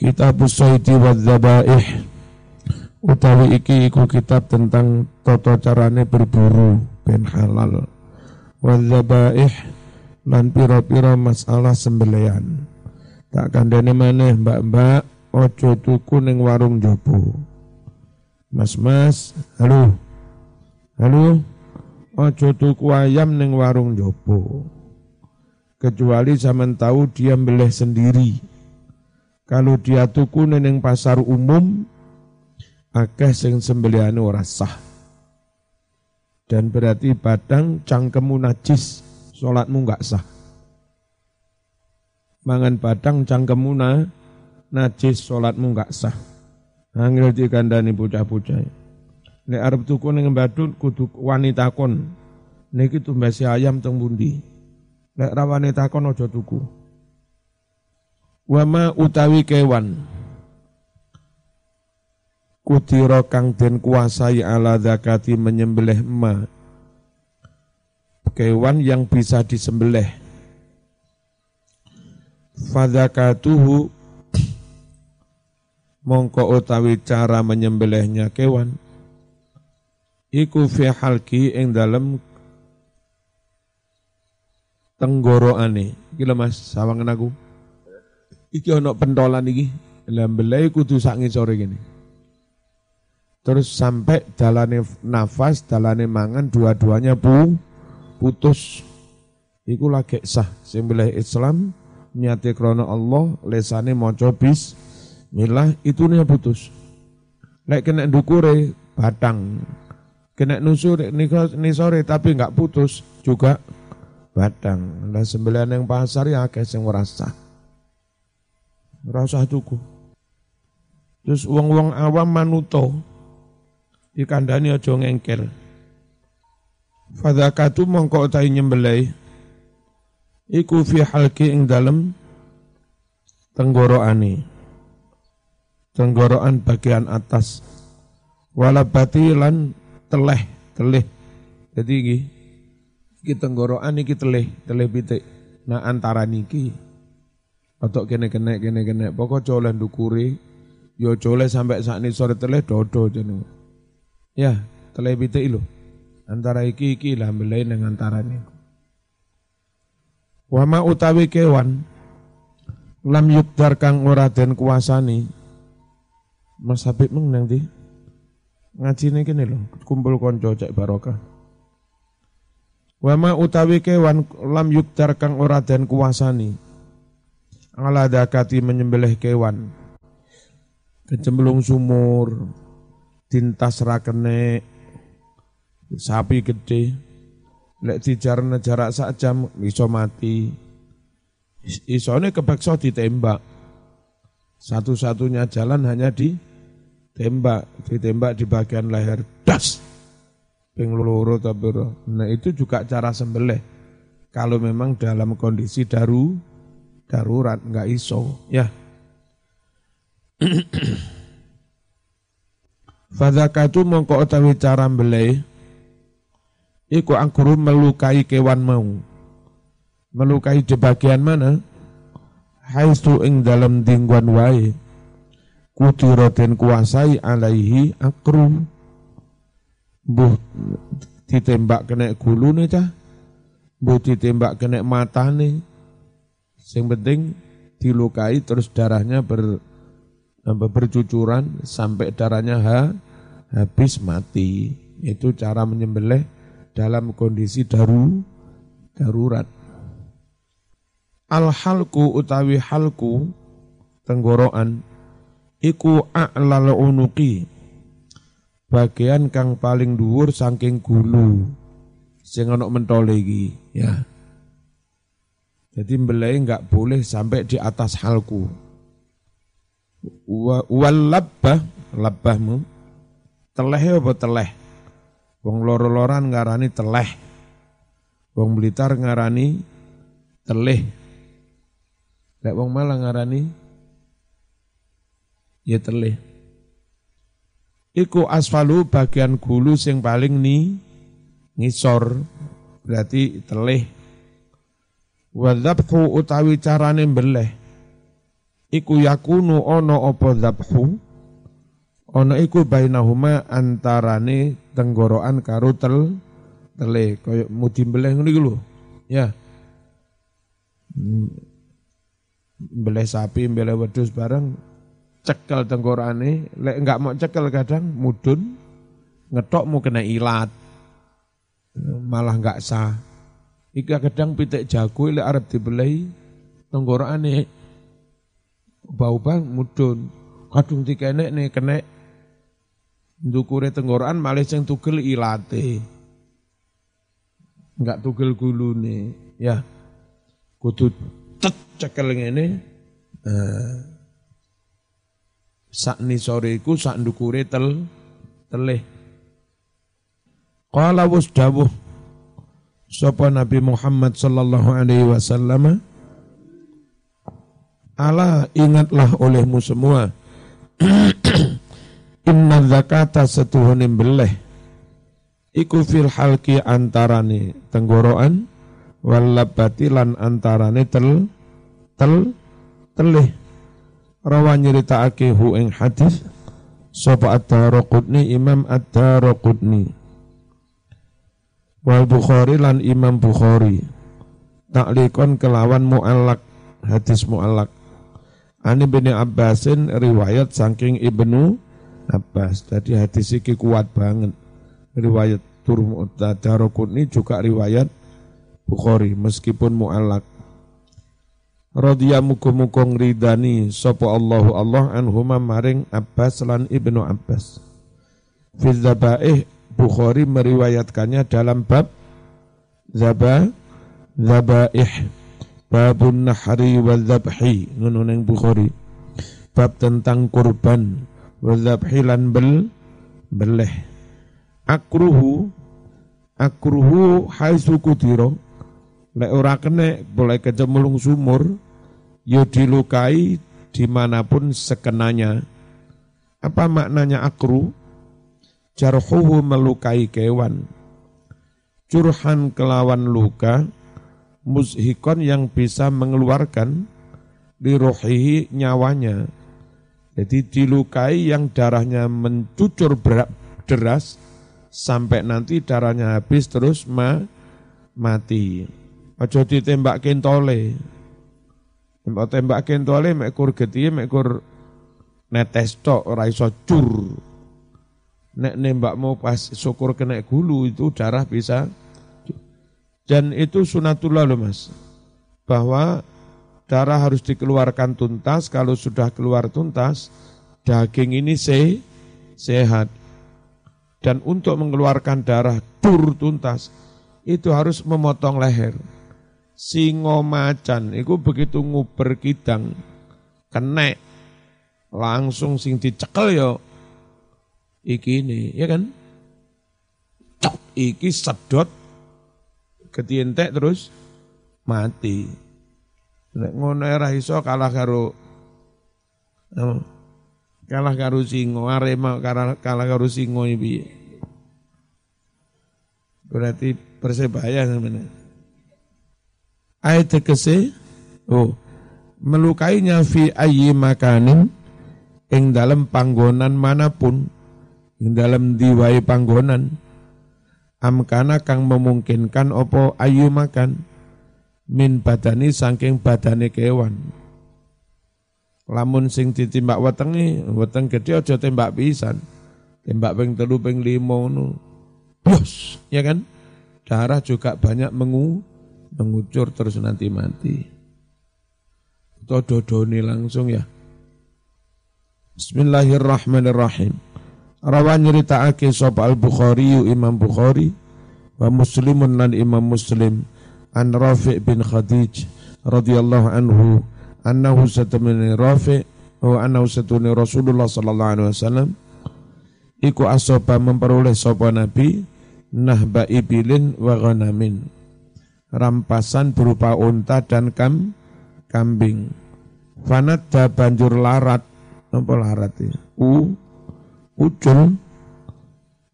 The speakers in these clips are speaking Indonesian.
Kitab Usaiti wa Zabaih utawi iki iku kitab tentang tata carane berburu ben halal. Wa Zabaih lan pira-pira masalah sembelian. Tak kandhane maneh mbak-mbak ojo tuku ning warung jopo Mas-mas halo. Halo? Ojo tuku ayam ning warung jopo kecuali zaman tahu dia beleh sendiri kalau dia tuku neng pasar umum, akeh sing sembelihane ora sah. Dan berarti badang cangkemmu najis, salatmu enggak sah. Mangan badang cangkemmu na, najis, salatmu enggak sah. Angel dikandani bocah-bocah. Nek arep tuku ning badut kudu wanita kon. Niki tumbasi ayam teng bundi. Nek ra wanita kon aja tuku wama utawi kewan. Kutiro kang den kuasai ala zakati menyembelih ma. Kewan yang bisa disembelih. Fadzakatuhu mongko utawi cara menyembelihnya kewan. Iku fi halki ing dalem tenggoroane iki Mas sawangan aku iki ana pentolan iki. Lah belai kudu sak ngisore gini terus sampai dalane nafas dalane mangan dua-duanya pu putus. Iku lagi sah. Sing Islam nyate krono Allah lesane maca milah itu nih putus. Lek kena dukure batang. Kena nusur nih sore tapi nggak putus juga batang. Lah sembilan yang pasar ya akeh sing merasa Rasa tuku. Terus uang-uang awam manuto dikandani aja ngengkel. Fadzakatu mongko utai nyembelai iku fi halki ing dalem tenggoroane. Tenggorokan bagian atas. Wala batilan teleh, teleh. Jadi iki iki tenggorokan iki teleh, teleh pitik. Nah antara niki atau kene kene kene kene. Pokok coleh dukuri yo coleh sampai saat ini sore teleh dodo jeneng ya teleh bite ilo antara iki iki lah belai neng antara ini wama utawi kewan lam yukdar kang ora den kuasani. Mas Habib meng nanti ngaji nih kene lo kumpul konco cek barokah. Wama utawi kewan lam yukdar kang ora den kuasani ala dakati menyembelih kewan. Kecemplung sumur. Tintas rakene sapi gede. Lek dijarne jarak sak jam iso mati. Isone kepeksa ditembak. Satu-satunya jalan hanya di tembak ditembak di bagian leher. Das! Ping loro nah itu juga cara sembelih. Kalau memang dalam kondisi daru darurat nggak iso. Ya. Fadzakatu mongko utawi cara mbelai iku angkuru melukai kewan mau. Melukai di bagian mana? Haistu ing dalam dingguan wae. Kutiroten kuasai alaihi akru buh ditembak kena gulu nih cah? Buh ditembak kena mata nih yang penting dilukai terus darahnya ber, bercucuran sampai darahnya ha, habis mati. Itu cara menyembelih dalam kondisi daru darurat. Al halku utawi halku tenggorokan iku a'lal unuki bagian kang paling dhuwur saking gulu sing ana mentole iki ya jadi belai enggak boleh sampai di atas halku. Wal labbah, labbahmu, teleh apa teleh? Wong loro-loran ngarani teleh. Wong Blitar ngarani teleh. Lek wong Malang ngarani ya teleh. Iku asfalu bagian gulu sing paling ni ngisor berarti teleh Wadzabhu utawi carane mbeleh. Iku yakunu ono opo zabhu ono iku bainahuma antarane tenggorokan karo tel tele koyo mudi mbeleh ngono lho. Ya. Mbeleh sapi mbeleh wedhus bareng cekel tenggorokane. Lek enggak mau cekel kadang mudun ngetok mau kena ilat. Malah enggak sah Ika kadang pitik jago lek arep dibelai tenggorokane bau bang mudun. Kadung dikenek nih kena ndukure tenggorokan malah sing tugel ilate. Enggak tugel gulune ya. Kudu tet cekel ngene. Uh, sak nisore iku sak ndukure tel telih qala wus dawuh sapa Nabi Muhammad sallallahu alaihi wasallam? Ala ingatlah olehmu semua. Inna zakata setuhune beleh iku fil halki antarane tenggorokan walabati lan antarane tel tel telih. Rawa nyeritakake hu ing hadis sapa ad-Darqutni Imam ad-Darqutni wal Bukhari lan Imam Bukhari taklikon kelawan muallak hadis muallak Ani bin Abbasin riwayat saking Ibnu Abbas. Jadi hadis ini kuat banget riwayat Darukuni juga riwayat Bukhari meskipun mu'alak. Radhiya muga-muga ngridani sapa Allahu Allah anhuma maring Abbas lan Ibnu Abbas. Fi dzabaih Bukhari meriwayatkannya dalam bab zaba zabaih babun nahri wa dzabhi ngono Bukhari. Bab tentang kurban wa dzabhi lan bel beleh. Akruhu akruhu haisu kudiro. Lek ora kene boleh kecemulung sumur yo dilukai di mana pun sekenanya. Apa maknanya akru jarhuhu melukai kewan curhan kelawan luka mushikon yang bisa mengeluarkan di rohihi nyawanya jadi dilukai yang darahnya mencucur deras sampai nanti darahnya habis terus ma mati. Ojo ditembak kentole. Tembak tembak kentole mekur getiye mekur netes tok ora cur. Nek nembak mau pas syukur kena gulu itu darah bisa dan itu sunatullah loh mas bahwa darah harus dikeluarkan tuntas kalau sudah keluar tuntas daging ini se sehat dan untuk mengeluarkan darah tur tuntas itu harus memotong leher. Singo macan itu begitu nguber kidang kena langsung sing dicekel yo iki ini ya kan? Cok iki sedot ketientek terus mati. Nek ngono era iso kalah karo kalah karo singo Arema kalah, kalah karo singo iki berarti persebaya sebenarnya ayat tegese oh melukainya fi ayyi makanin ing dalam panggonan mana pun ing dalam diwai panggonan. Amkana kang memungkinkan opo ayu makan. Min badani saking badane kewan. Lamun sing ditimbak wetenge weteng gede aja tembak pisan. Tembak ping telu ping lima ngono. Bos ya kan? Darah juga banyak mengu mengucur terus nanti mati. Itu dodoni langsung ya. Bismillahirrahmanirrahim Rawan nyeritakake sapa Al-Bukhari Imam Bukhari wa Muslimun lan Imam Muslim. An Rafi' bin Khadij radhiyallahu anhu annahu satamani rafi wa annahu satuni Rasulullah sallallahu alaihi wasallam. Iku asoba memperoleh sapa nabi nahba ibilin wa ghanamin. Rampasan berupa unta dan kam kambing. Fanadda banjur larat. Apa larat ya? U ucul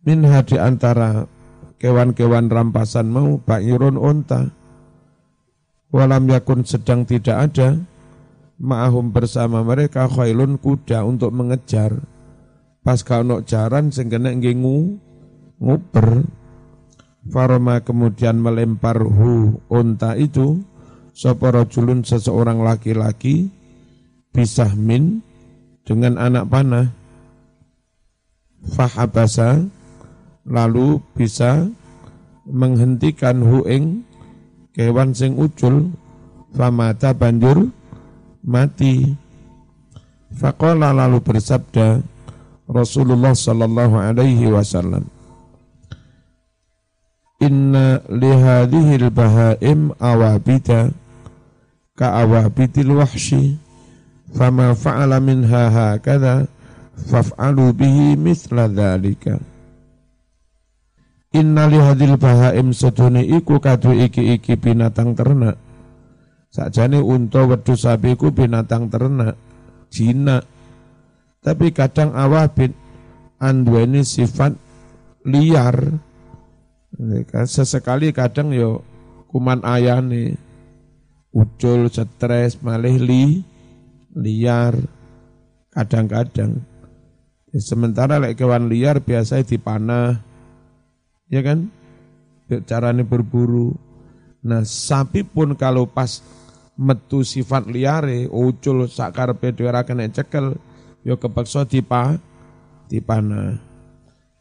min di antara kewan-kewan rampasan mau bairun unta. Walam yakun sedang tidak ada ma'ahum bersama mereka khailun kuda untuk mengejar. Pas kau jaran sing kena ngingu nguber. Faroma kemudian melempar hu unta itu sapa rajulun seseorang laki-laki bisah min dengan anak panah fahabasa lalu bisa menghentikan hu ing kewan sing ucul famata banjur mati. Faqala lalu bersabda Rasulullah sallallahu alaihi wasallam Inna lihadihil bahaim awabita ka awabitil wahshi fama fa'ala minha hakadha faf'alu bihi mithla dhalika. Inna lihadil bahaim sedune iku kadu iki-iki binatang ternak. Sakjane unta wedhus sapi iku binatang ternak jinak. Tapi kadang awabit anduweni sifat liar. Sesekali kadang yo kuman ayane. Ucul stres malih li liar. Kadang-kadang sementara lek kewan liar biasa dipanah ya kan caranya berburu nah sapi pun kalau pas metu sifat liare ucul sakar pedera kena cekel yo kepeksa dipa dipanah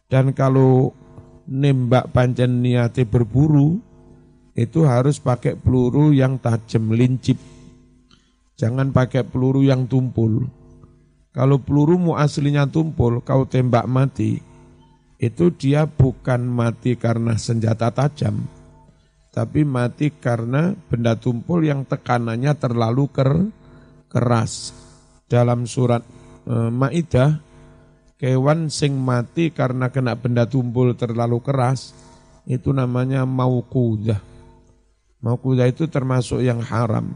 dan kalau nembak pancen niate berburu itu harus pakai peluru yang tajam lincip. Jangan pakai peluru yang tumpul. Kalau pelurumu aslinya tumpul, kau tembak mati, itu dia bukan mati karena senjata tajam, tapi mati karena benda tumpul yang tekanannya terlalu ker, keras. Dalam surat e, Maidah Kewan sing mati karena kena benda tumpul terlalu keras, itu namanya mauqudah. Mauqudah itu termasuk yang haram.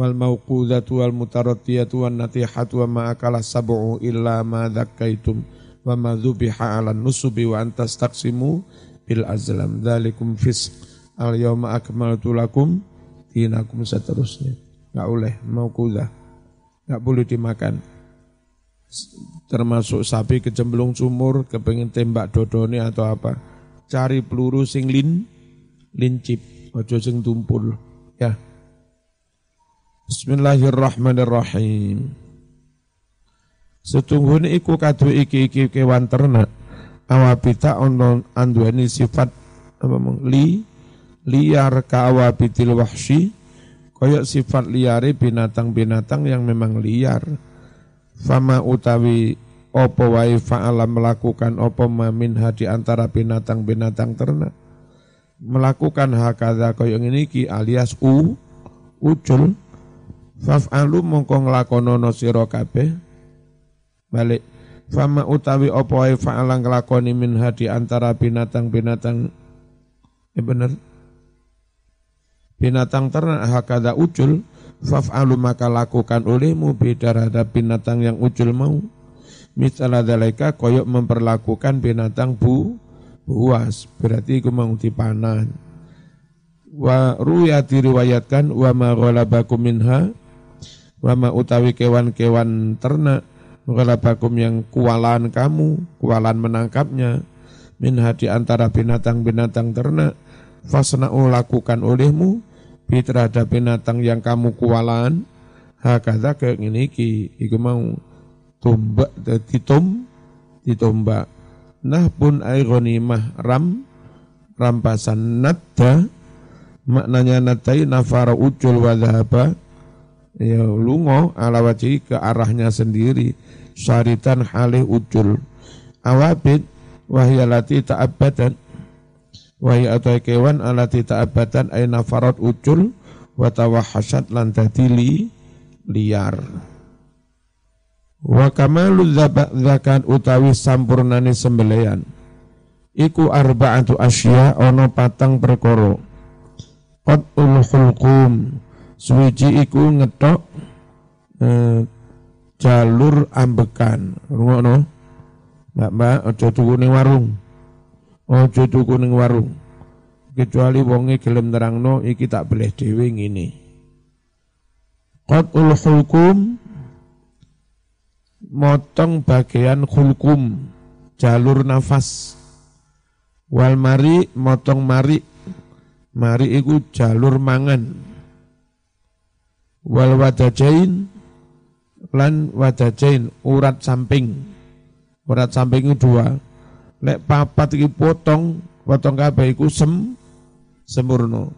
Wal mauqudatu wal mutaratiyatu wan natihatu wa ma akala sab'u illa ma dhakkaitum wa ma dhubiha 'ala nusubi wa antas taqsimu bil azlam. Dzalikum fisq. Al yawma akmaltu lakum dinakum seterusnya. Enggak boleh mauqudah. Enggak boleh dimakan termasuk sapi kecemplung sumur, kepengen tembak dodone atau apa. Cari peluru sing lin, lincip, ojo sing tumpul. Ya. Bismillahirrahmanirrahim. Setungguhnya iku kadu iki-iki kewan ternak. Awabita ono anduani sifat apa mong, li liar ka awabitil wahsy koyok sifat liari binatang-binatang yang memang liar Fama utawi opo wae fa'ala melakukan opo minha di antara binatang-binatang ternak. Melakukan hakadha kaya ngene iki alias u ucul faf'alu mongko nglakonono sira kabeh balik fama utawi opo wae fa'ala nglakoni minha di antara binatang-binatang ya bener binatang ternak hakada ucul Faf'alu maka lakukan olehmu terhadap binatang yang ucul mau. Misalnya dalika koyok memperlakukan binatang bu buas. Berarti aku mau dipanah. Wa ruya diriwayatkan wa ma ghalabakum minha wa ma utawi kewan-kewan ternak ghalabakum yang kualan kamu, kualan menangkapnya. Minha di antara binatang-binatang ternak fasna'u lakukan olehmu bi terhadap binatang yang kamu kualan. Hakada kayak ini ki iku mau tombak ditom ditombak. Nah pun mah ram rampasan nadda. Maknanya nadai nafara ucul wadhaba ya lungo ala wajhi ke arahnya sendiri syaritan halih ucul awabid wahyalati ta'abadan Wahai atau kewan alati ta'abatan aina farad ucul wa tawahasat lan li liar. Wa kamalu zakat utawi sampurnani sembelian. Iku arba'atu asya ono patang perkoro. Qad hulqum suwiji iku ngetok eh, jalur ambekan. Rungono. Mbak-mbak aja tuku ning warung. Ojo tuku ning warung. Kecuali wonge gelem nerangno iki tak boleh dhewe ngene. Qat'ul hulkum motong bagian hulkum jalur nafas wal mari motong mari mari iku jalur mangan wal wadajain lan wadajain urat samping urat samping itu dua lek papat iki potong potong kabeh iku sem sempurna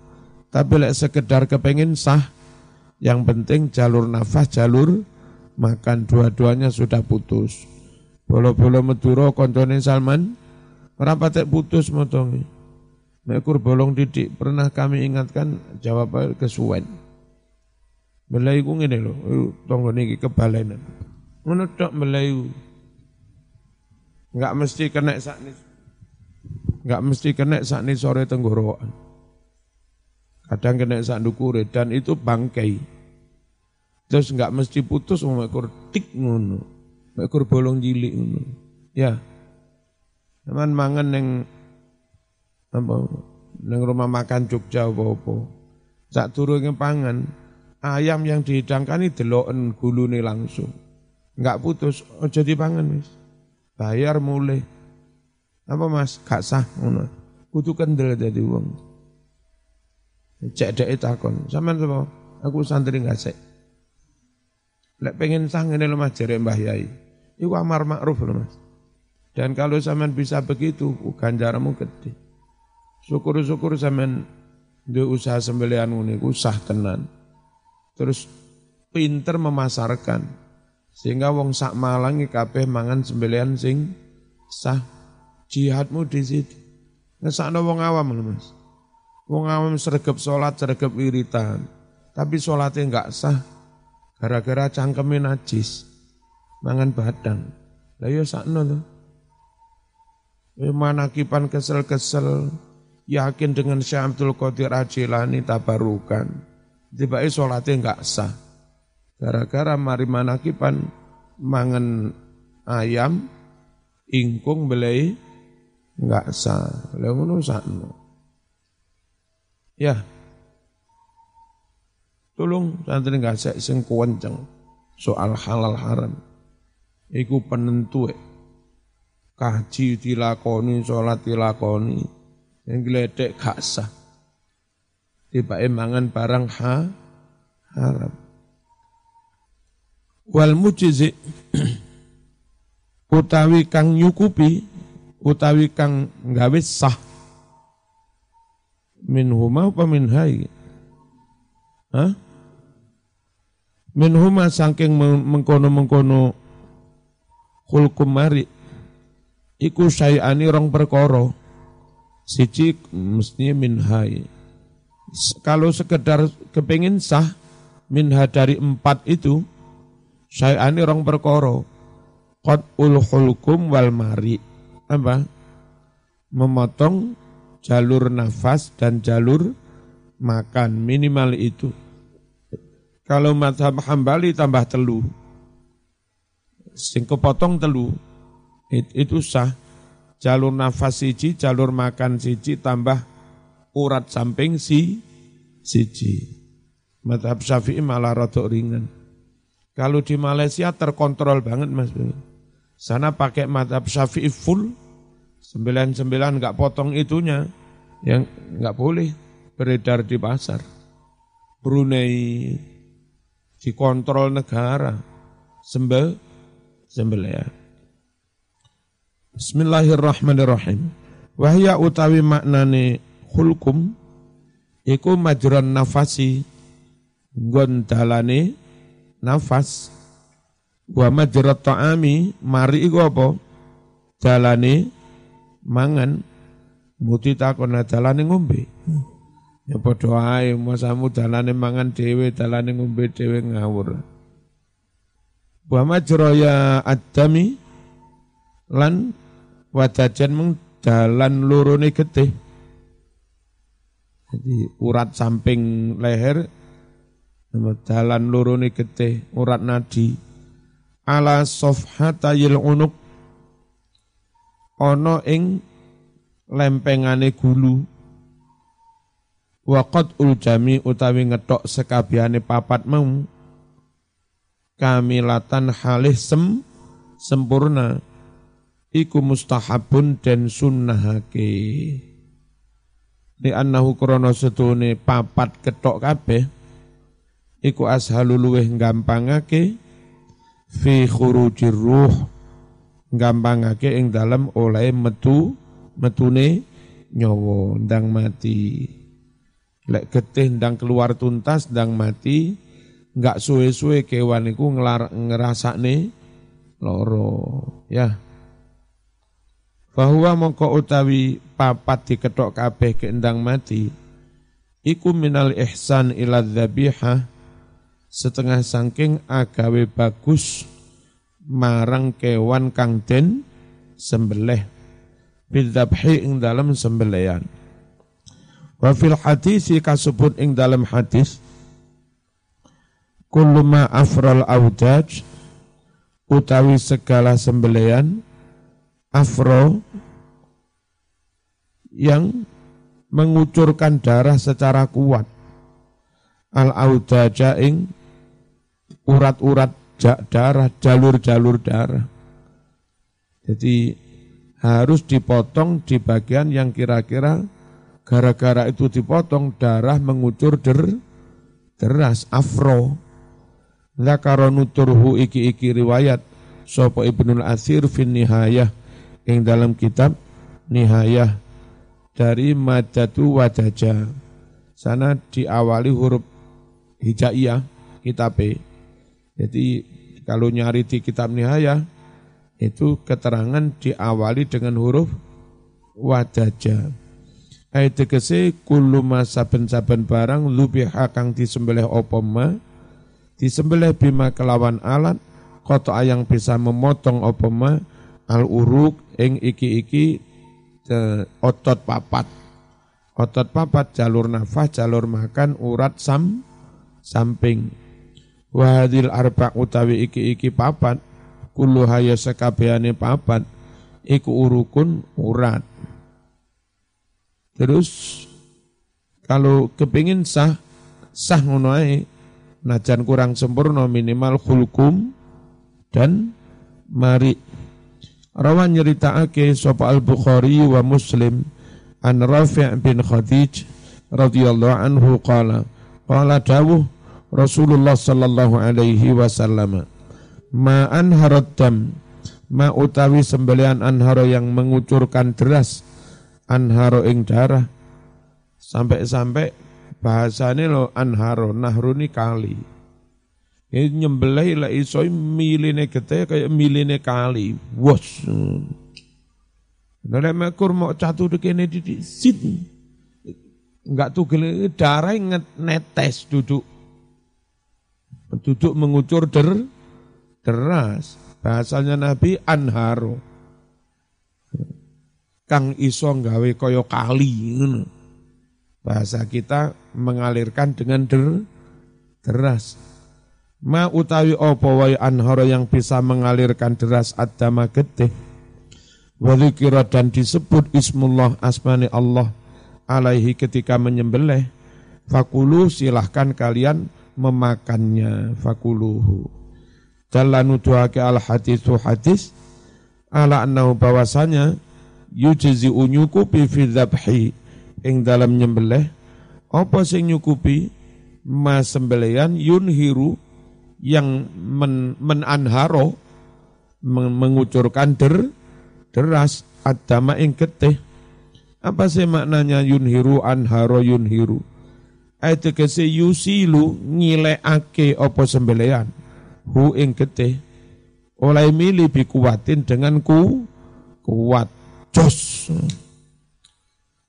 tapi lek sekedar kepengin sah yang penting jalur nafas, jalur makan dua-duanya sudah putus. Bolo-bolo Madura koncone Salman ora patek putus motongi. Mekur bolong didik pernah kami ingatkan jawab kesuwen. Melayu ku ngene lho, tonggo niki kebalenan. Ngono tok Melayu. Enggak mesti kena sakni. Enggak mesti kena sakni sore tenggorokan kadang kena sak dukure dan itu bangkai. Terus nggak mesti putus mau ekor tik ngono. Ekor bolong jilik ngono. Ya. Teman mangan neng apa neng rumah makan Jogja apa-apa. Sak turunnya pangan, ayam yang dihidangkan ini deloken gulune langsung. Enggak putus, aja dipangan wis. Bayar mulai. Apa Mas? Gak sah ngono. Kudu kendel dadi wong. Cek dek takon, sampean sapa? Aku santri ngasek. Lek pengen sah ngene lho Mas jere Mbah Yai. Iku amar makruf lho Mas. Dan kalau sampean bisa begitu, ganjaranmu gede. Syukur-syukur sampean di usaha sembelian ngene iku sah tenan. Terus pinter memasarkan sehingga wong sak Malang kabeh mangan sembelian sing sah jihadmu di situ. Ngesakno wong awam lho Mas. Wong awam sergap sholat, sergap wiritan. Tapi sholatnya enggak sah. Gara-gara cangkemnya najis. Mangan badang. Lah ya sakno tuh. Manakipan kesel-kesel. Yakin dengan Syekh Abdul Qadir Ajilani tabarukan. Tiba-tiba sholatnya enggak sah. Gara-gara mari manakipan mangan ayam, ingkung belai enggak sah. Lah ngono sakno. Ya. Tolong santri nggak sing kuwenceng soal halal haram. Iku penentu e. Kaji dilakoni, sholat dilakoni. Yang geledek gak sah. Tiba emangan barang ha, haram. Wal mujizi utawi kang nyukupi utawi kang gawe sah min huma apa min hai? Hah? Min huma saking mengkono-mengkono kulkum mari iku syai'ani rong perkara siji mestinya min hai. Kalau sekedar kepingin sah minha dari empat itu syai'ani rong perkara. Qad ul hulkum wal mari. Apa? Memotong jalur nafas dan jalur makan minimal itu. Kalau madhab hambali tambah telu, sing kepotong telu, itu sah. Jalur nafas siji, jalur makan siji, tambah urat samping si siji. Madhab syafi'i malah rotok ringan. Kalau di Malaysia terkontrol banget mas. Sana pakai madhab syafi'i full, Sembilan-sembilan nggak potong itunya, yang nggak boleh beredar di pasar. Brunei dikontrol negara, sembel sembelih. Bismillahirrahmanirrahim. Wahya utawi maknane hulkum iku majron nafasi nggon dalane nafas wa majrat ta'ami mari iku apa dalane mangan muti takon dalane ngombe. Ya padha ae masamu dalane mangan dhewe, dalane ngombe dhewe ngawur. Wa majraya adami lan wadajan mung dalan lorone getih. Jadi urat samping leher dalan lorone getih, urat nadi. Ala sofhatayil unuk. Ana ing lempengane gulu. Waqat uljami utawi ngethok sekabehane papat mau. Kamilatan halih sem sempurna. Iku mustahabun dan sunnahake li annahu krana setune papat ketok kabeh iku ashalu luweh gampangake fi khurujir ruh gampangake ing dalam oleh metu metune nyawa ndang mati. Lek getih ndang keluar tuntas ndang mati enggak suwe-suwe kewan iku ngerasakne loro ya bahwa mongko utawi papat diketok kabeh keendang mati iku minal ihsan ila dzabihah setengah sangking agawe bagus marang kewan kang den sembelih. Bidzabhi ing dalam sembelian wa fil hadis kasebut ing dalam hadis kullu ma afral audaj utawi segala sembelian afro yang mengucurkan darah secara kuat al audaja ing urat-urat darah, jalur-jalur darah. Jadi harus dipotong di bagian yang kira-kira gara-gara itu dipotong darah mengucur der, deras, afro. Zakaro nuturhu iki-iki riwayat Sopo Ibnul Asir fin nihayah yang dalam kitab nihayah dari madatu wajaja. Sana diawali huruf hijaiyah kitabnya. Jadi kalau nyari di kitab nihaya itu keterangan diawali dengan huruf wajaja. Ayat tegese kullu saben-saben barang lubiha kang disembelih apa ma disembelih bima kelawan alat kota ayang bisa memotong apa ma al uruk ing iki-iki otot papat. Otot papat jalur nafas, jalur makan, urat sam samping Wahadil arba utawi iki-iki papat kullu haya sekabehane papat iku urukun urat. Terus kalau kepingin sah sah ngono ae najan kurang sempurna minimal hulkum dan mari rawan nyeritakake sapa al-Bukhari wa Muslim an Rafi' bin Khadij radhiyallahu anhu qala qala dawuh Rasulullah sallallahu alaihi wasallam ma anharat dam ma utawi sembelian anharo yang mengucurkan deras anharo ing darah sampai-sampai bahasane lo anharo nahruni kali ini nyembelih lah isoi miline gede kayak miline kali wos Nek mekur mau catu dekene di sit enggak tuh darah netes duduk duduk mengucur der, deras. Bahasanya Nabi anharo. Kang iso gawe koyo kali. Bahasa kita mengalirkan dengan der, deras. Ma utawi opo wai anharo yang bisa mengalirkan deras adama getih. Walikira dan disebut ismullah asmani Allah alaihi ketika menyembelih. Fakulu silahkan kalian memakannya fakuluhu jalan nuduhake al hadisu hadis ala annahu bahwasanya yujzi unyukupi fi dzabhi ing dalam nyembelih apa sing nyukupi mas sembelian yunhiru yang men, menanharo mengucurkan der deras adama ing getih. Apa sih maknanya yunhiru anharo yunhiru? Ayat kese yusilu ngilekake apa sembelian? Hu ing getih. Oleh milih bikuatin dengan ku kuat jos.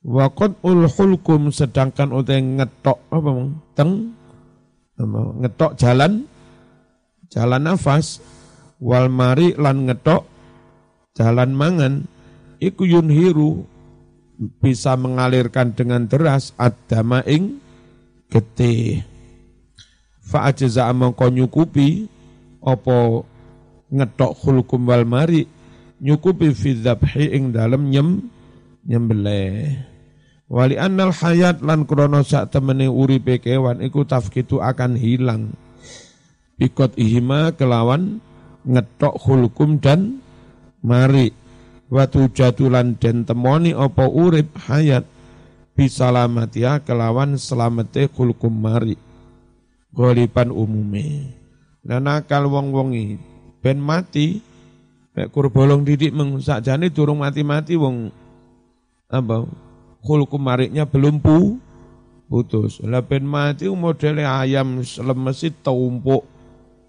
Wakot ul hulkum sedangkan utai ngetok apa teng? Ngetok jalan jalan nafas wal mari lan ngetok jalan mangan iku yunhiru bisa mengalirkan dengan deras adama ing getih. Fa ajza mongko nyukupi apa ngetok khulkum wal mari nyukupi fi dzabhi ing dalem nyem nyembelih. Wali annal hayat lan krono sak temene uripe kewan iku tafkitu akan hilang Bikot ihima kelawan ngetok hulkum dan mari. Watu jatulan den temoni opo urip hayat bisalamatia kelawan selamete hulkum mari. Golipan umume. Nah nakal wong-wongi ben mati mek kurbolong didik meng sakjane durung mati-mati wong apa hulkum mariknya belum pu putus. Lah ben mati modele ayam lemesi tumpuk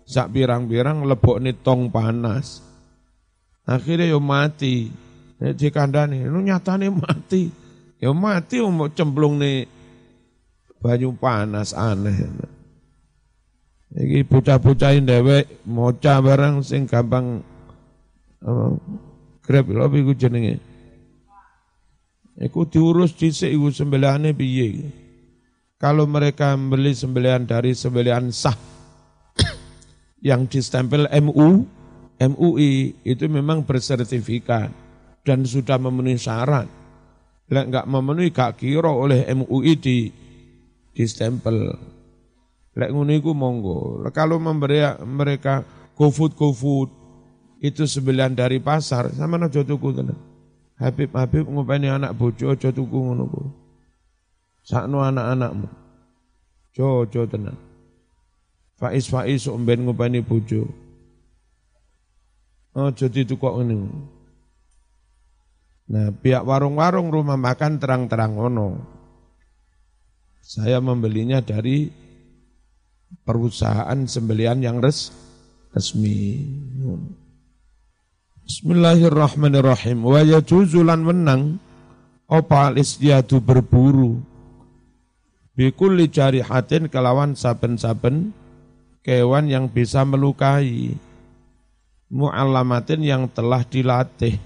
sak pirang-pirang lebok tong panas. Akhirnya yo mati. Di kandani, lu nyatane mati. Yo mati mau cemplung nih banyu panas aneh. Iki bocah-bocah dewek moca barang sing gampang apa grab lho iku jenenge. Iku diurus dhisik iku sembelihane piye. Kalau mereka membeli sembelihan dari sembelihan sah yang distempel MU, MUI itu memang bersertifikat dan sudah memenuhi syarat. Lek enggak memenuhi gak kira oleh MUI di distempel. Lek ngono iku monggo. Kalau memberi mereka GoFood GoFood itu sebelah dari pasar sama aja tuku tenan. Habib Habib ngopeni anak bojo aja tuku ngono ku. Sakno anak-anakmu. Jojo tenan. Faiz Faiz umben ngupani bojo. Oh jadi itu kok ini. Nah pihak warung-warung rumah makan terang-terang ono. Saya membelinya dari perusahaan sembelian yang res, resmi. Bismillahirrahmanirrahim. Wa yajuzulan menang opal istiadu berburu. Bikuli jarihatin kelawan saben-saben kewan yang bisa melukai, mu'allamatin yang telah dilatih,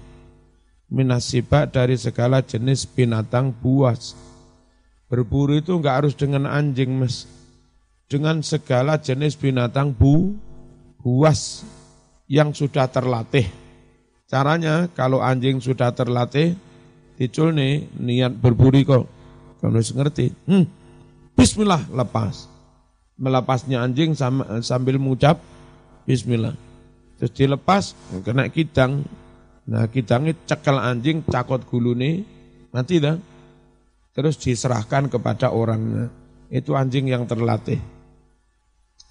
minasibak dari segala jenis binatang buas. Berburu itu enggak harus dengan anjing, mas. Dengan segala jenis binatang bu, buas yang sudah terlatih. Caranya kalau anjing sudah terlatih, dicul nih niat berburu kok. Kalau ngerti, hmm, Bismillah lepas melepasnya anjing sambil mengucap bismillah. Terus dilepas, kena kidang. Nah kidangnya cekal anjing, cakot gulune, mati dah. Terus diserahkan kepada orangnya. Itu anjing yang terlatih.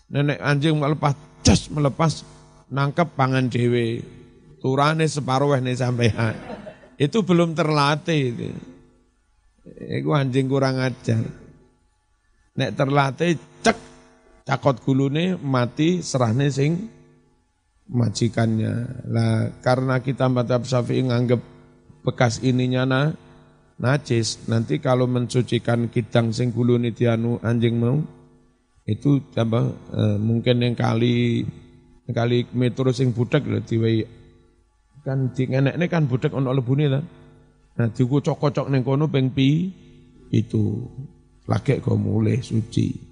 Nenek anjing melepas, cas melepas, nangkep pangan dewe. Turane separuh nih sampean. Itu belum terlatih. Itu. Itu anjing kurang ajar. Nek terlatih, cek cakot gulune mati serahne sing majikannya. Lah karena kita madhab syafi'i nganggep bekas ininya na, najis, nanti kalau mensucikan kidang sing gulune dianu anjing mau, itu tambah eh, mungkin yang kali yang kali metro sing budak lho diwehi kan di ini kan budak ono lebune lah. Nah dikocok-kocok ning kono ping pi itu lagi kok mulai suci.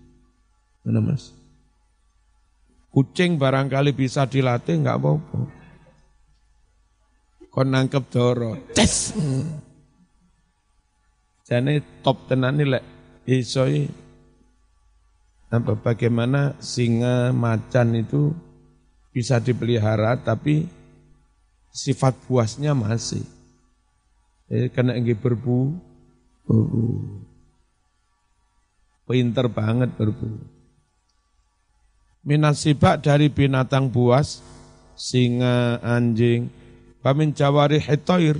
Mana mas? Kucing barangkali bisa dilatih nggak apa-apa. Kon nangkep doro, tes. Jadi top tenan nih lek apa bagaimana singa macan itu bisa dipelihara tapi sifat puasnya masih. Jadi kena ingin berbu, berbu. Pinter banget berbu minasibak dari binatang buas, singa, anjing, pamin jawari hetoir,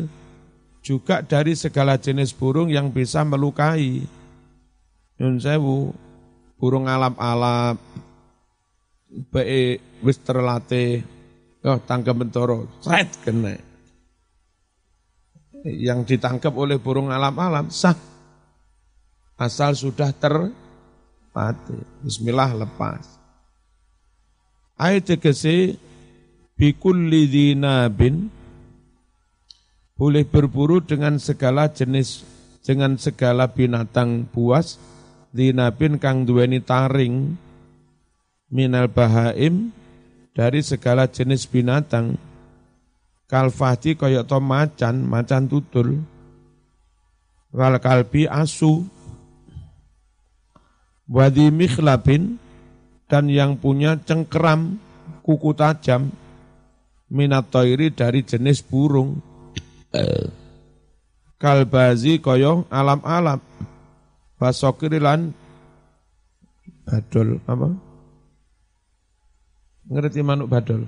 juga dari segala jenis burung yang bisa melukai. Yun sewu, burung alap-alap, be wis terlatih, oh tangkap bentoro, sret kena. Yang ditangkap oleh burung alap-alap sah. Asal sudah terpati. Bismillah lepas. Ayat tegese bikulli dinabin boleh berburu dengan segala jenis dengan segala binatang buas. Dinabin kang duweni taring minal bahaim dari segala jenis binatang. Kalfati kaya to macan macan tutul. Wal kalbi asu. Wadi mikhlabin dan yang punya cengkeram kuku tajam minat toiri dari jenis burung. Kalbazi koyo alam-alam basokirilan badol apa? Ngerti manuk badol?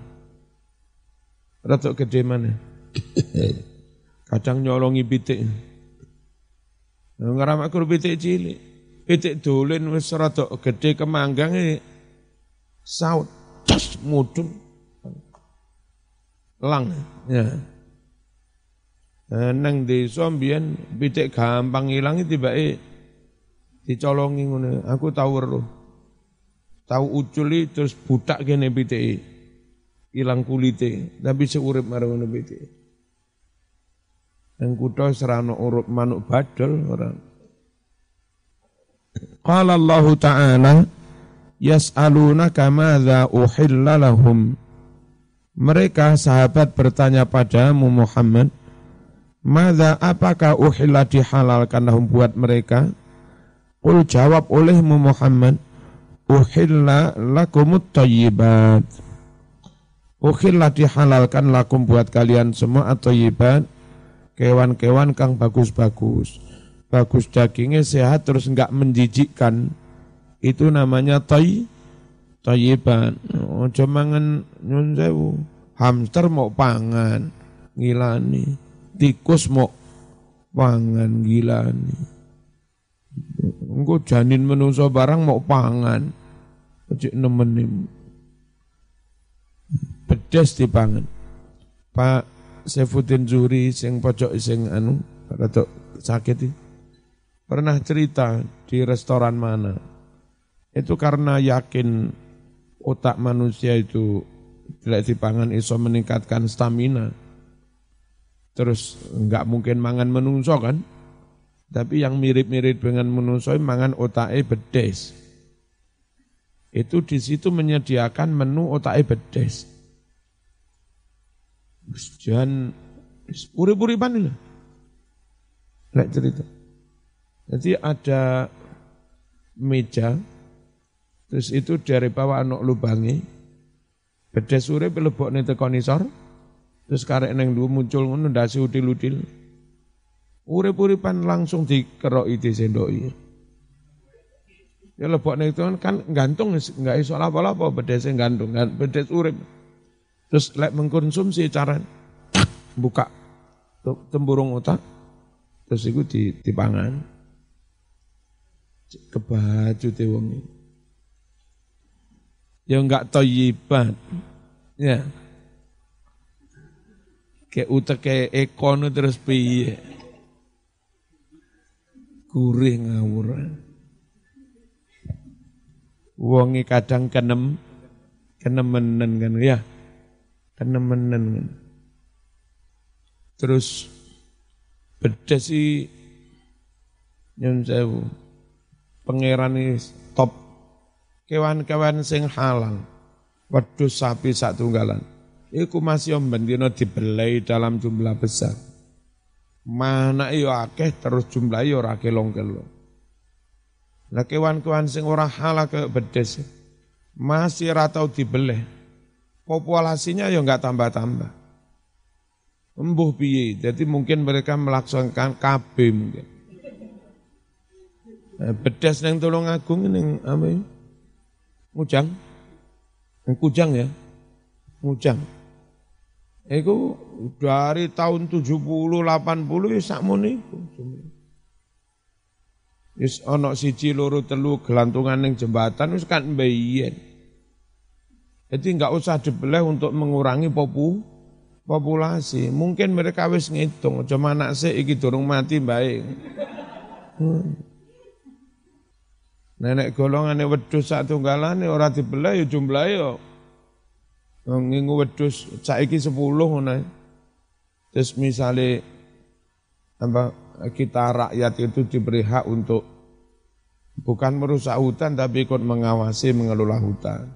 Ratok gede mana kadang nyolongi pitik. Ngeramak kur pitik cilik. Pitik dolen wis rada gede kemanggang saut cas mudun lang ya Eh, nang desa mbiyen pitik gampang ilang tibake dicolongi ngono. Aku tahu weruh. Tahu uculi terus butak kene pitik ilang kulite, tapi seurip marang ngono pitik. Nang kutha serano urut manuk badol ora. Qala Allah Ta'ala yas'alunaka madza uhilla lahum. Mereka sahabat bertanya padamu Muhammad, Mada apakah uhilla dihalalkan lahum buat mereka? Qul jawab olehmu Muhammad, uhilla lakumut tayyibat. Uhilla dihalalkan lakum buat kalian semua atau yibat, kewan-kewan kang bagus-bagus. Bagus dagingnya sehat terus enggak menjijikkan. Itu namanya toy, tayyiban. Oh, mangan nyun sewu. Hamster mau pangan, ngilani tikus mau pangan gila nih. Engko janin menungso barang mau pangan. Cek nemenin. Pedes dipangan. Pak Sefutin Zuri sing pojok sing anu rada sakit pernah cerita di restoran mana. Itu karena yakin otak manusia itu tidak dipangan iso meningkatkan stamina. Terus nggak mungkin mangan menungso kan? Tapi yang mirip-mirip dengan menungso mangan otaknya bedes. Itu di situ menyediakan menu otaknya bedes. Jangan urip-uripan ini. Lek cerita. Jadi ada meja terus itu dari bawah anak lubangi bedes urip lebok nih tekonisor Terus karek neng dua muncul ngono ndase udil-udil. Urip-uripan langsung dikeroki disendoki. Ya lebok nek itu kan gantung enggak iso apa-apa bedese gantung, kan bedes urip. Terus lek mengkonsumsi cara buka temburung otak terus itu di dipangan kebaju wong ya enggak toyibat ya. Ke uteke ekon terus piye? Gurih ngawur. Wongi kadang kenem kenemenen kan ya. Kenemenen kan. Terus bedes si nyun sewu. Pangeran top kewan-kewan sing halal wedhus sapi sak tunggalan iku masih om bendino dibelai dalam jumlah besar. Mana iyo akeh terus jumlah iyo ora kelong-kelong. Nah kewan-kewan sing ora halal ke bedes masih ratau dibeleh. Populasinya yo enggak tambah-tambah. Embuh piye, jadi mungkin mereka melaksanakan KB mungkin. Nah, bedes neng tolong agung neng apa ya? Mujang, kujang ya, mujang. Iku dari tahun 70 80 ya sakmono iku. Wis ana siji loro telu gelantungan ning jembatan wis kan mbiyen. Jadi enggak usah dibeleh untuk mengurangi popu, populasi. Mungkin mereka wis ngitung, cuma anak sik iki durung mati baik. Hmm. Nenek golongane wedhus sak tunggalane ora dibeleh ya jumlahe ya ngingu wedus saiki 10 ngono. Terus misalnya apa kita rakyat itu diberi hak untuk bukan merusak hutan tapi ikut mengawasi mengelola hutan.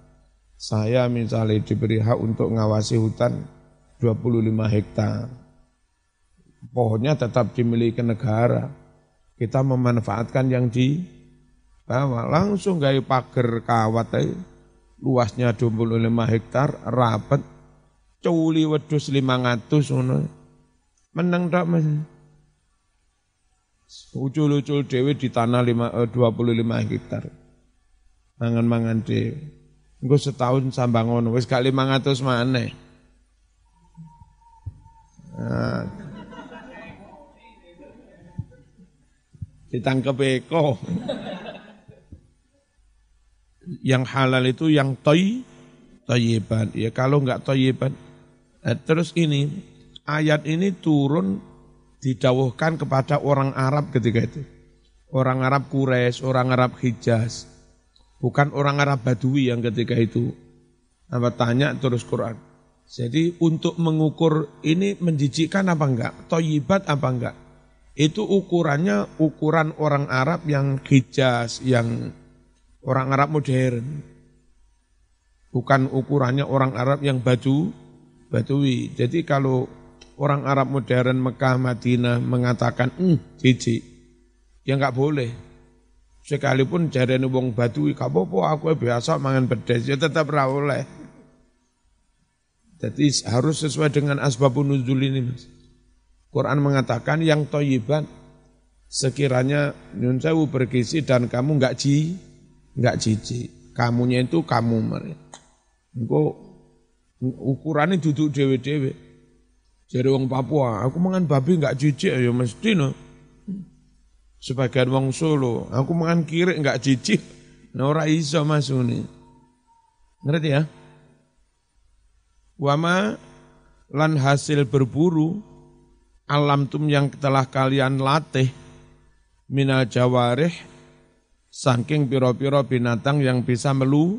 Saya misalnya diberi hak untuk mengawasi hutan 25 hektar. Pohonnya tetap dimiliki negara. Kita memanfaatkan yang di bawah. Langsung gaya pagar kawat aja luasnya 25 hektar, rapat, culi wedus 500 ngono. Menang tak Mas? Ucul-ucul dewi di tanah 5, 25 hektar. Mangan-mangan dewi. Engko setahun sambang ngono, wis gak 500 maneh. Nah, ditangkep Eko. Yang halal itu yang toy, toyiban. Ya kalau enggak toyiban. Nah, terus ini, ayat ini turun didawuhkan kepada orang Arab ketika itu. Orang Arab Quraisy, orang Arab Hijaz. Bukan orang Arab Badui yang ketika itu. Apa tanya terus Quran. Jadi untuk mengukur ini menjijikkan apa enggak? Toyibat apa enggak? itu ukurannya ukuran orang Arab yang hijaz, yang orang Arab modern. Bukan ukurannya orang Arab yang batu, batui. Jadi kalau orang Arab modern Mekah, Madinah mengatakan, hmm, jijik, ya enggak boleh. Sekalipun jarene wong batui, kapopo aku biasa mangan pedas, ya tetap ra oleh. Jadi harus sesuai dengan asbabun nuzul ini, Mas. Quran mengatakan yang toyiban sekiranya nyun sewu bergizi dan kamu nggak ji nggak jijik. Kamunya itu kamu mereka engko ukurannya duduk dewe-dewe jadi wong Papua aku mangan babi nggak jijik. Ya mesti no. Sebagian wong Solo aku mangan kiri nggak jijik. Nah ora iso masuk ngerti ya? Wama lan hasil berburu alam tum yang telah kalian latih minal jawarih saking piro-piro binatang yang bisa melu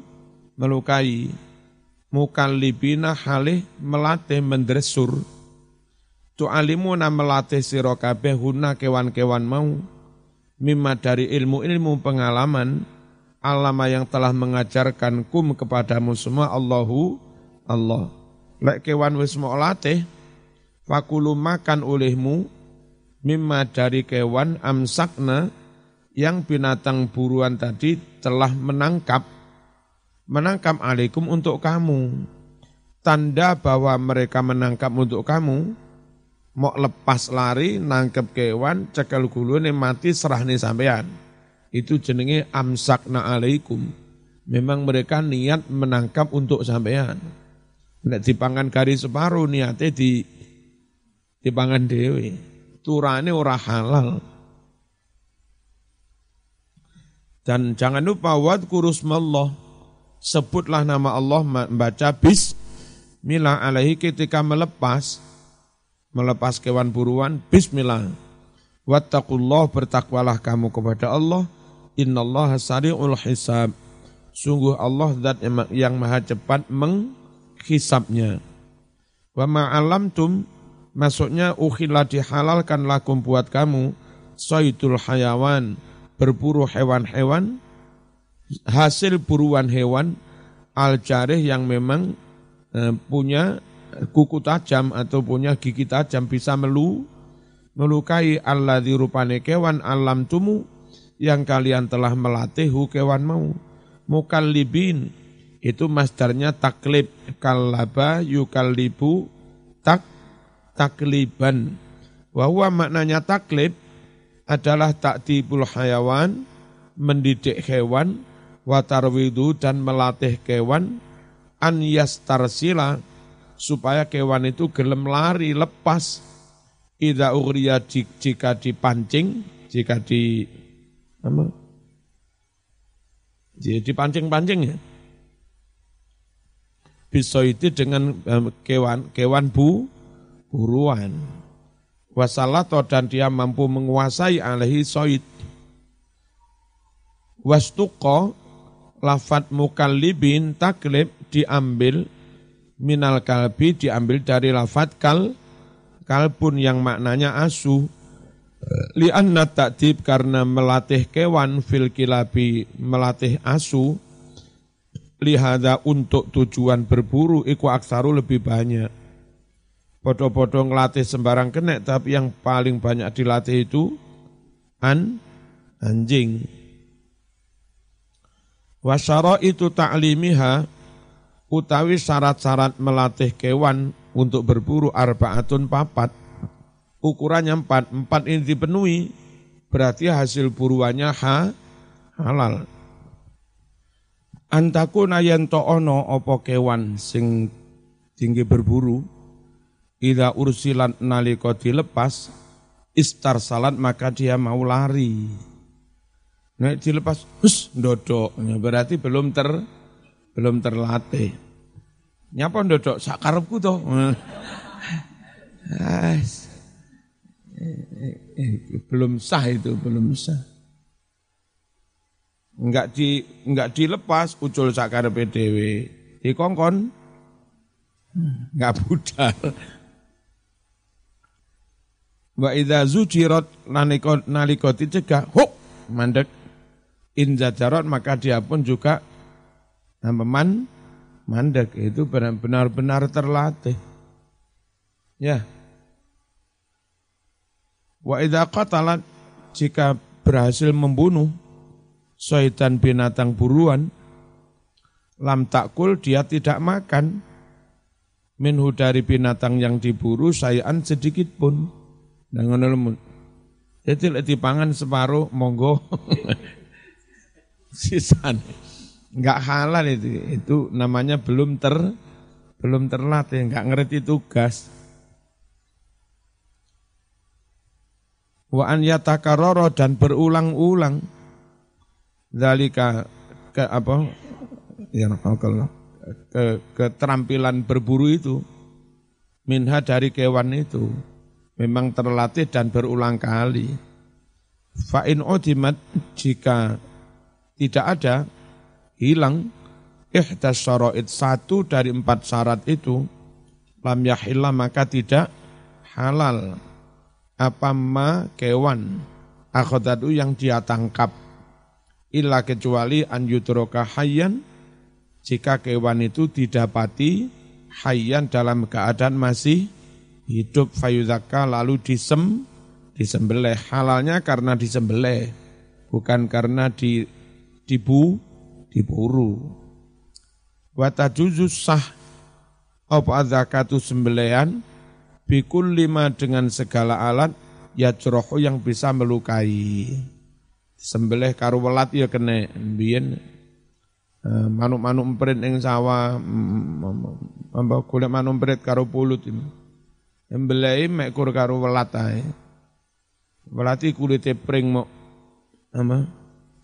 melukai. Mukallibina halih melatih mendresur tu'alimuna melatih sira kabeh huna kewan-kewan mau. Mimma dari ilmu-ilmu pengalaman alama yang telah mengajarkan kum kepadamu semua Allahu Allah. Lek kewan wis mau latih fakulu makan olehmu. Mimma dari kewan amsakna yang binatang buruan tadi telah menangkap menangkap alaikum untuk kamu tanda bahwa mereka menangkap untuk kamu mau lepas lari nangkep kewan cekel gulune mati serah nih sampean itu jenenge amsakna alaikum memang mereka niat menangkap untuk sampean nek dipangan garis separuh niatnya di dipangan dewi. Turane ora halal. Dan jangan lupa kurus mallah. Sebutlah nama Allah membaca bismillah alaihi ketika melepas melepas kewan buruan bismillah. Wattaqullah bertakwalah kamu kepada Allah. Innallaha sari'ul hisab. Sungguh Allah zat yang maha cepat menghisapnya. Wa ma'alamtum Maksudnya ukhila dihalalkan lakum buat kamu soitul hayawan berburu hewan-hewan hasil buruan hewan al jarih yang memang eh, punya kuku tajam atau punya gigi tajam bisa melu melukai Allah rupane kewan alam tumu yang kalian telah melatih kewan mau mukallibin itu masdarnya taklib kalaba yukallibu tak takliban. Wahwa maknanya taklib adalah taktibul hayawan, mendidik hewan, watarwidu dan melatih kewan, an yastarsila, supaya kewan itu gelem lari lepas. Ida uriya jika dipancing jika di apa? Dipancing-pancing ya. Bisa itu dengan eh, kewan kewan bu buruan. Wasalato dan dia mampu menguasai alaihi soid. Wastuko lafat mukallibin taklib diambil minal kalbi diambil dari lafat kal kalbun yang maknanya asu. Lianna taktib karena melatih kewan fil kilabi melatih asu. Lihada untuk tujuan berburu iku aksaru lebih banyak Podo-podo ngelatih sembarang kenek, tapi yang paling banyak dilatih itu an anjing. Wasyara itu ta'limiha utawi syarat-syarat melatih kewan untuk berburu arbaatun papat. Ukurannya empat empat ini dipenuhi berarti hasil buruannya ha, halal. Antaku nayan ono opo kewan sing tinggi berburu ida ursilan naliko dilepas istar salat maka dia mau lari. Nek dilepas hus dodok berarti belum ter belum terlatih. Nyapa dodok sakarepku toh. Belum sah itu belum sah. Enggak di enggak dilepas ucul sakar PDW dikongkon. Enggak budal wa idza zujirat nalika nalika dicegah huk mandek. In zajarat maka dia pun juga man mandek. Itu benar-benar terlatih. Ya. Wa idza qatalat jika berhasil membunuh soitan binatang buruan, lam takul dia tidak makan, minhu dari binatang yang diburu sayaan sedikit pun. Dengan lemun. Jadi lek pangan separuh monggo sisan. Enggak halal itu. Itu namanya belum ter belum terlatih, enggak ngerti tugas. Wa an yatakaroro dan berulang-ulang Zalika ke apa? Ya kalau ke keterampilan berburu itu minha dari kewan itu memang terlatih dan berulang kali. Fa'in odimat jika tidak ada hilang ihdas syara'id. Satu dari empat syarat itu lam yahilla maka tidak halal. Apa ma kewan akhodatu yang dia tangkap? Illa kecuali an yutroka hayyan jika kewan itu didapati hayyan dalam keadaan masih hidup fayuzaka lalu disem disembelih. Halalnya karena disembelih bukan karena di dibu diburu. Wa tajuzus sah apa zakatu sembelihan? Bikul lima dengan segala alat ya yang bisa melukai. Sembelih karo welat ya kena biyen eh, manuk-manuk emprit ing sawah mbak kulit manuk emprit karo pulut embelih mek kur karo welat ae. Welat kulit pring mok. Apa?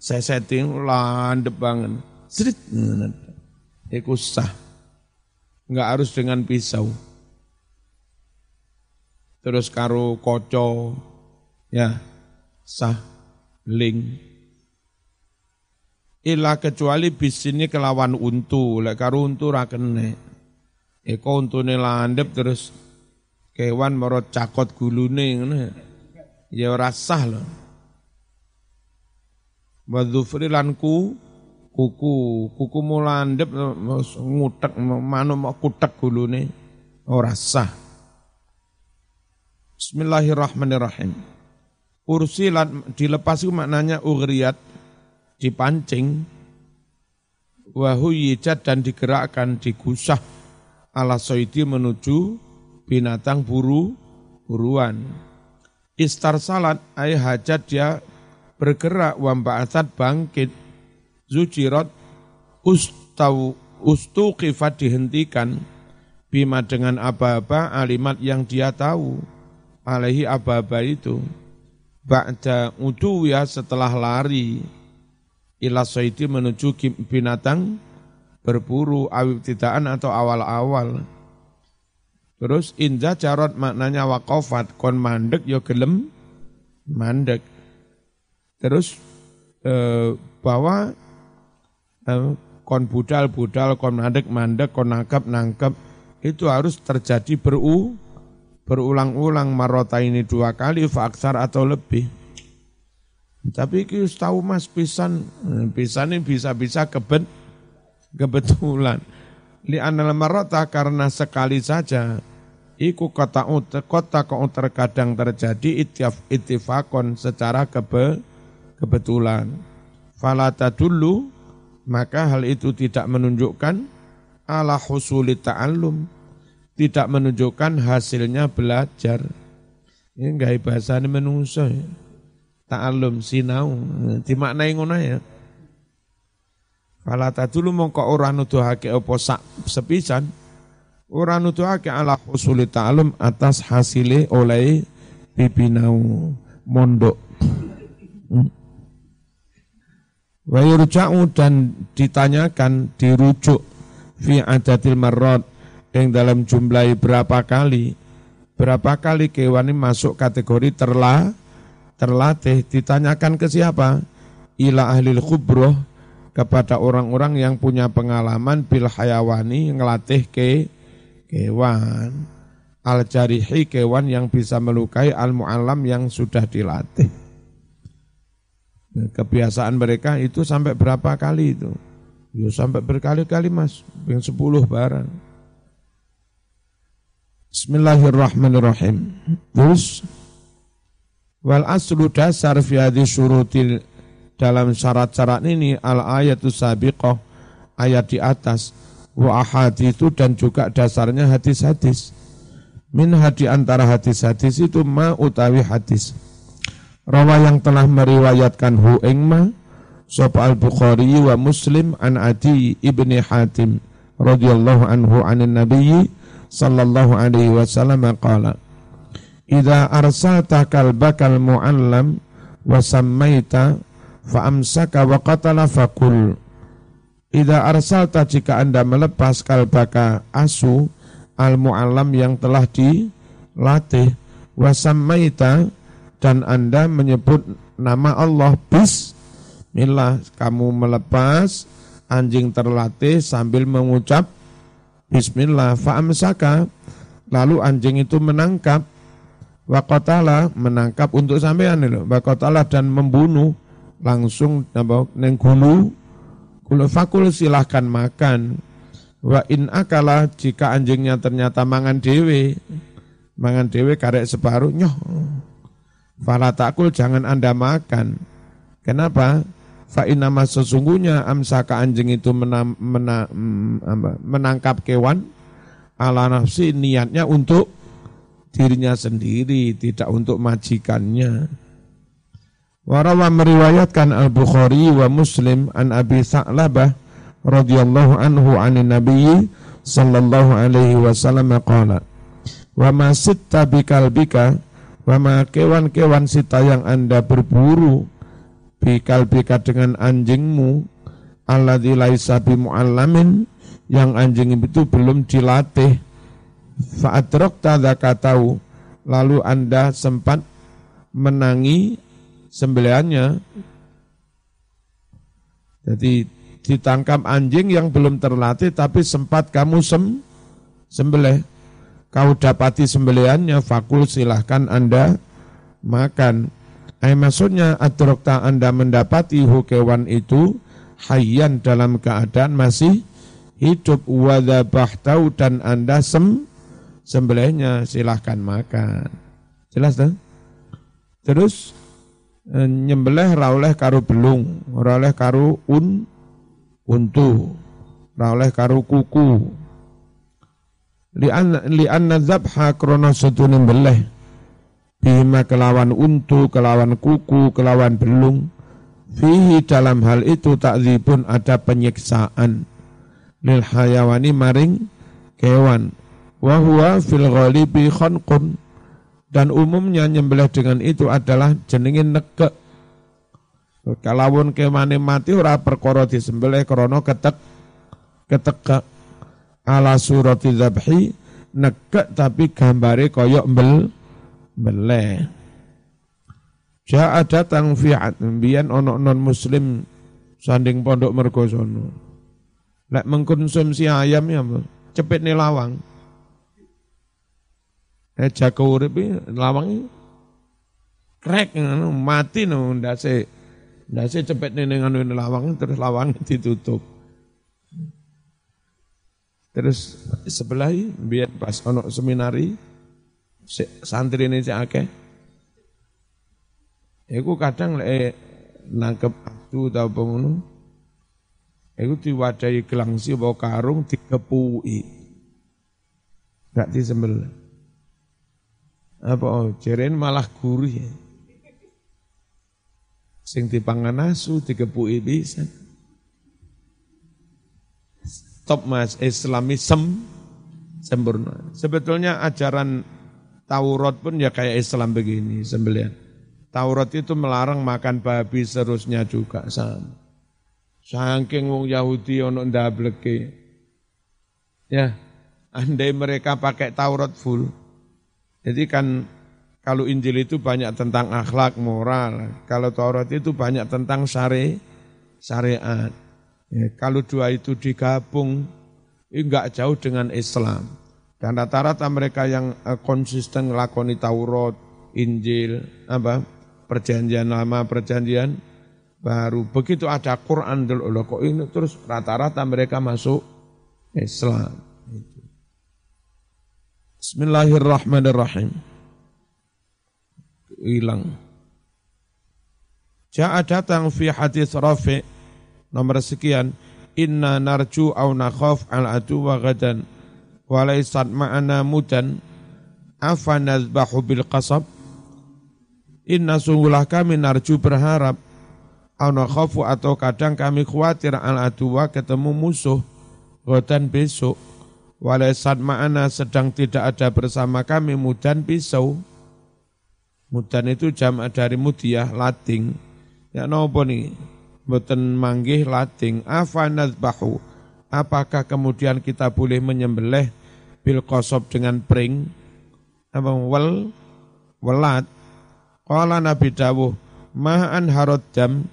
Sesetting landep banget. Sedit iku sah. Enggak harus dengan pisau. Terus karo koco. Ya sah. Ling. Ila kecuali bisini kelawan untu. Lek karo untu ra kene eko untune landep terus kewan merot cakot gulune ngono. Ya ora sah lho. Wa lan ku kuku. Kuku mulandep ngutek manuk kutek gulune. Ora sah. Bismillahirrahmanirrahim. Ursilat dilepas itu maknanya ugriyat dipancing. Wahuyijat dan digerakkan digusah. Ala soidi menuju binatang buru buruan. Istar salat ay hajat dia bergerak wamba'atat bangkit. Zujirat ustau ustuqifat dihentikan. Bima dengan aba-aba alimat yang dia tahu alaihi aba-aba itu. Ba'da ya setelah lari ila saiti menuju binatang berburu awib tidaan atau awal-awal. Terus inja carot maknanya wakofat kon mandek yo gelem mandek. Terus eh, bahwa eh, kon budal budal kon mandek mandek kon nangkep nangkep itu harus terjadi beru berulang-ulang marota ini dua kali faksar atau lebih. Tapi kita tahu mas pisan, pisan ini bisa-bisa kebet, kebetulan. Li anal marota karena sekali saja iku kota kota kau terkadang terjadi itif itifakon secara kebe, kebetulan. Falata dulu maka hal itu tidak menunjukkan ala husuli ta'allum tidak menunjukkan hasilnya belajar. Ini enggak bahasa ini menungso ya. Ta'allum sinau dimaknai ngono ya. Fala tadulu mongko ora nuduhake apa sak sepisan ora nuduhake ala husuli ta'allum atas hasile oleh pipinau mondok. Hmm. Wa yurja'u dan ditanyakan, dirujuk fi adatil marrot yang dalam jumlah berapa kali berapa kali kewan ini masuk kategori terla terlatih ditanyakan ke siapa ila ahli khubroh kepada orang-orang yang punya pengalaman bil hayawani ngelatih ke kewan al jarihi kewan yang bisa melukai al muallam yang sudah dilatih Kebiasaan mereka itu sampai berapa kali itu? Ya sampai berkali-kali mas, yang sepuluh barang. Bismillahirrahmanirrahim. Terus wal aslu dasar fi dalam syarat-syarat ini al ayatus sabiqah ayat di atas wa itu dan juga dasarnya hadis-hadis. Min hadi antara hadis-hadis itu ma utawi hadis rawa yang telah meriwayatkan hu ingma sapa al-Bukhari wa Muslim an Adi ibni Hatim radhiyallahu anhu anin nabiyyi sallallahu alaihi wasallam qala Idza arsalta kalbakal muallam wa sammaita fa amsaka wa qatala fakul. Idza arsalta jika Anda melepas kalbaka asu al muallam yang telah dilatih wa sammaita dan Anda menyebut nama Allah Bismillah kamu melepas anjing terlatih sambil mengucap Bismillah fa'amsaka. Lalu anjing itu menangkap wakotala menangkap untuk sampean wakotala dan membunuh langsung apa neng gulu gulu fakul silahkan makan wa in akala jika anjingnya ternyata mangan dewe mangan dewe karek separuh nyoh Fala takul jangan anda makan. Kenapa? Fa nama sesungguhnya amsaka anjing itu mena, mena, mm, menangkap kewan ala nafsi niatnya untuk dirinya sendiri, tidak untuk majikannya. Warawa meriwayatkan Al-Bukhari wa Muslim an Abi Sa'labah radhiyallahu anhu anin Nabi sallallahu alaihi wasallam qala wa ma sitta bikalbika Wama kewan-kewan sita yang anda berburu bikal bika dengan anjingmu alladzi laisa mu'allamin yang anjing itu belum dilatih. Fa'adrok tahu lalu anda sempat menangi sembeliannya jadi ditangkap anjing yang belum terlatih tapi sempat kamu sem sembelih kau dapati sembeliannya fakul silahkan anda makan. Eh maksudnya adrokta anda mendapati hukewan itu hayyan dalam keadaan masih hidup tahu dan anda sem sembelihnya silahkan makan. Jelas tak? Terus eh, nyembelih rauleh karu belung, rauleh karu un untu, rauleh karu kuku, li'anna zabha krono setunin beleh bima kelawan untu, kelawan kuku, kelawan belung. Fihi dalam hal itu takzibun ada penyiksaan. Lil hayawani maring kewan. Wahwa fil ghalibi dan umumnya nyembelih dengan itu adalah jenengin neke kalawun kemane mati ora perkara disembelih krana ketek ketek ala surati dzabhi nekek tapi gambare koyok mbel beleh. Ja datang fi mbiyen ono non muslim sanding pondok mergosono. Lek mengkonsumsi ayam ya cepet nih lawang. Eh jaga urip lawang krek mati no ndase ndase cepet nih dengan lawang terus lawang ditutup. Terus sebelah biar pas ono seminari santri ini si akeh. Iku kadang le nangkep abdu tau pengono. Iku diwadahi gelangsi bawa karung dikepui. Gak disembel. Apa oh, jeren malah gurih ya. Sing dipangan asu dikepui bisa. Top mas Islamism sempurna. Sebetulnya ajaran Taurat pun ya kayak Islam begini sembelian. Taurat itu melarang makan babi seterusnya juga sama. Saking wong Yahudi ono ndableke. Ya, andai mereka pakai Taurat full. Jadi kan kalau Injil itu banyak tentang akhlak, moral. Kalau Taurat itu banyak tentang syari, syariat. Ya, kalau dua itu digabung, enggak jauh dengan Islam. Dan rata-rata mereka yang eh, konsisten ngelakoni Taurat, Injil, apa perjanjian lama, perjanjian baru. Begitu ada Quran dulu, kok ini terus rata-rata mereka masuk Islam. Bismillahirrahmanirrahim. Hilang. Ja'a datang fi hadis Rafi nomor sekian. Inna narju au nakhaf al adu wa gadan wa laysat ma'ana mudan. Afa nazbahu bil qasab? Inna sungguhlah kami narju berharap. Au nakhafu atau kadang kami khawatir al aduwa ketemu musuh gadan besok Walaisat ma'ana sedang tidak ada bersama kami mudan pisau. Mudan itu jam dari mudiah lating. Ya nopo nih? Boten manggih lating. Afa bahu. Apakah kemudian kita boleh menyembelih bil kosob dengan pring? Apa wel? Welat. Kala Nabi Dawuh. Ma'an harod jam.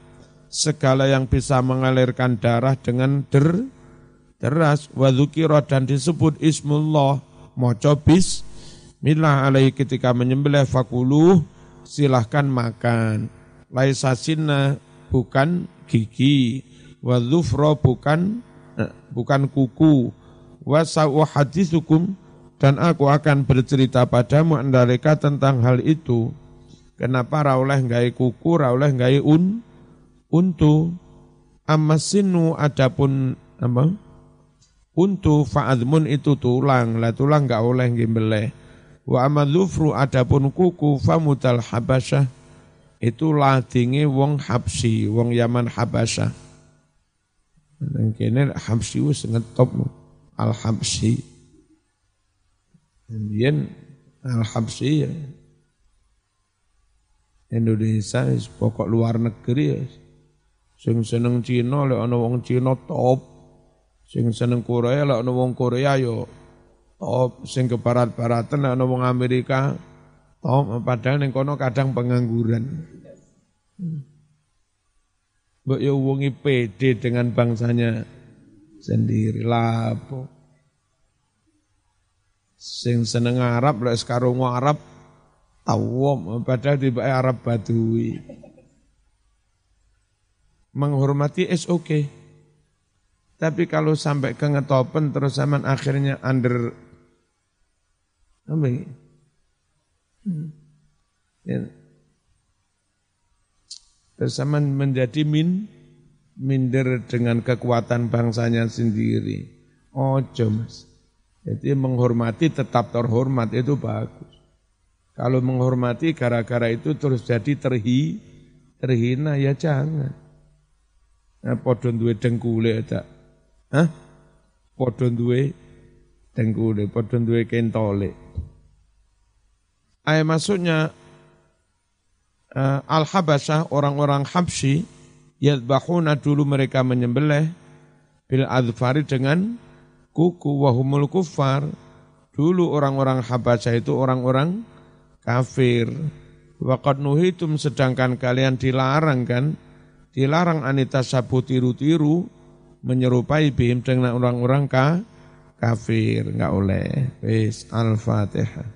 Segala yang bisa mengalirkan darah dengan der deras. Wa dan disebut ismullah. Maca bismillah alaihi ketika menyembelih. Fakulu silahkan makan. Laisa sinna bukan gigi. Wa bukan eh, bukan kuku. Wa sa'u hadithukum dan aku akan bercerita padamu andalika tentang hal itu. Kenapa rauleh ngai kuku rauleh ngai un untu? Amasinu adapun apa Untu fa'admun itu tulang, lah tulang enggak oleh gimbeleh. Wa amadzufru adapun kuku famutal habasyah itu ladinge wong habsi, wong Yaman Habasyah. Dan kene habsi wis ngetop al habsi. Kemudian al habsi ya. Indonesia pokok luar negeri ya. Sing seneng Cina lek ana wong Cina top Sing seneng Korea lah wong Korea yo top sing ke barat-baratan lah wong Amerika top padahal ning kono kadang pengangguran. Mbok yo wongi pede dengan bangsanya sendiri lapo. Sing seneng Arab lek sekarang Arab tawom padahal tiba Arab Badui. Menghormati is okay. Tapi kalau sampai ke ngetopen terus zaman akhirnya under apa ini? Hmm. Ya. Terus zaman menjadi min minder dengan kekuatan bangsanya sendiri. Ojo mas. Jadi menghormati tetap terhormat itu bagus. Kalau menghormati gara-gara itu terus jadi terhi, terhina ya jangan. Nah, podon duwe dengkule tak Hah? Padha duwe dengkule, padha duwe kentole. Ayat maksudnya uh, Al-Habasyah, orang-orang Habsyi, yadbahuna dulu mereka menyembelih bil adfari dengan kuku wahumul kufar. Dulu orang-orang Habasyah itu orang-orang kafir. Waqad nuhitum sedangkan kalian dilarang kan? Dilarang anita sabu tiru-tiru menyerupai bihim dengan orang-orang ka, kafir, enggak oleh. Wis, Al-Fatihah.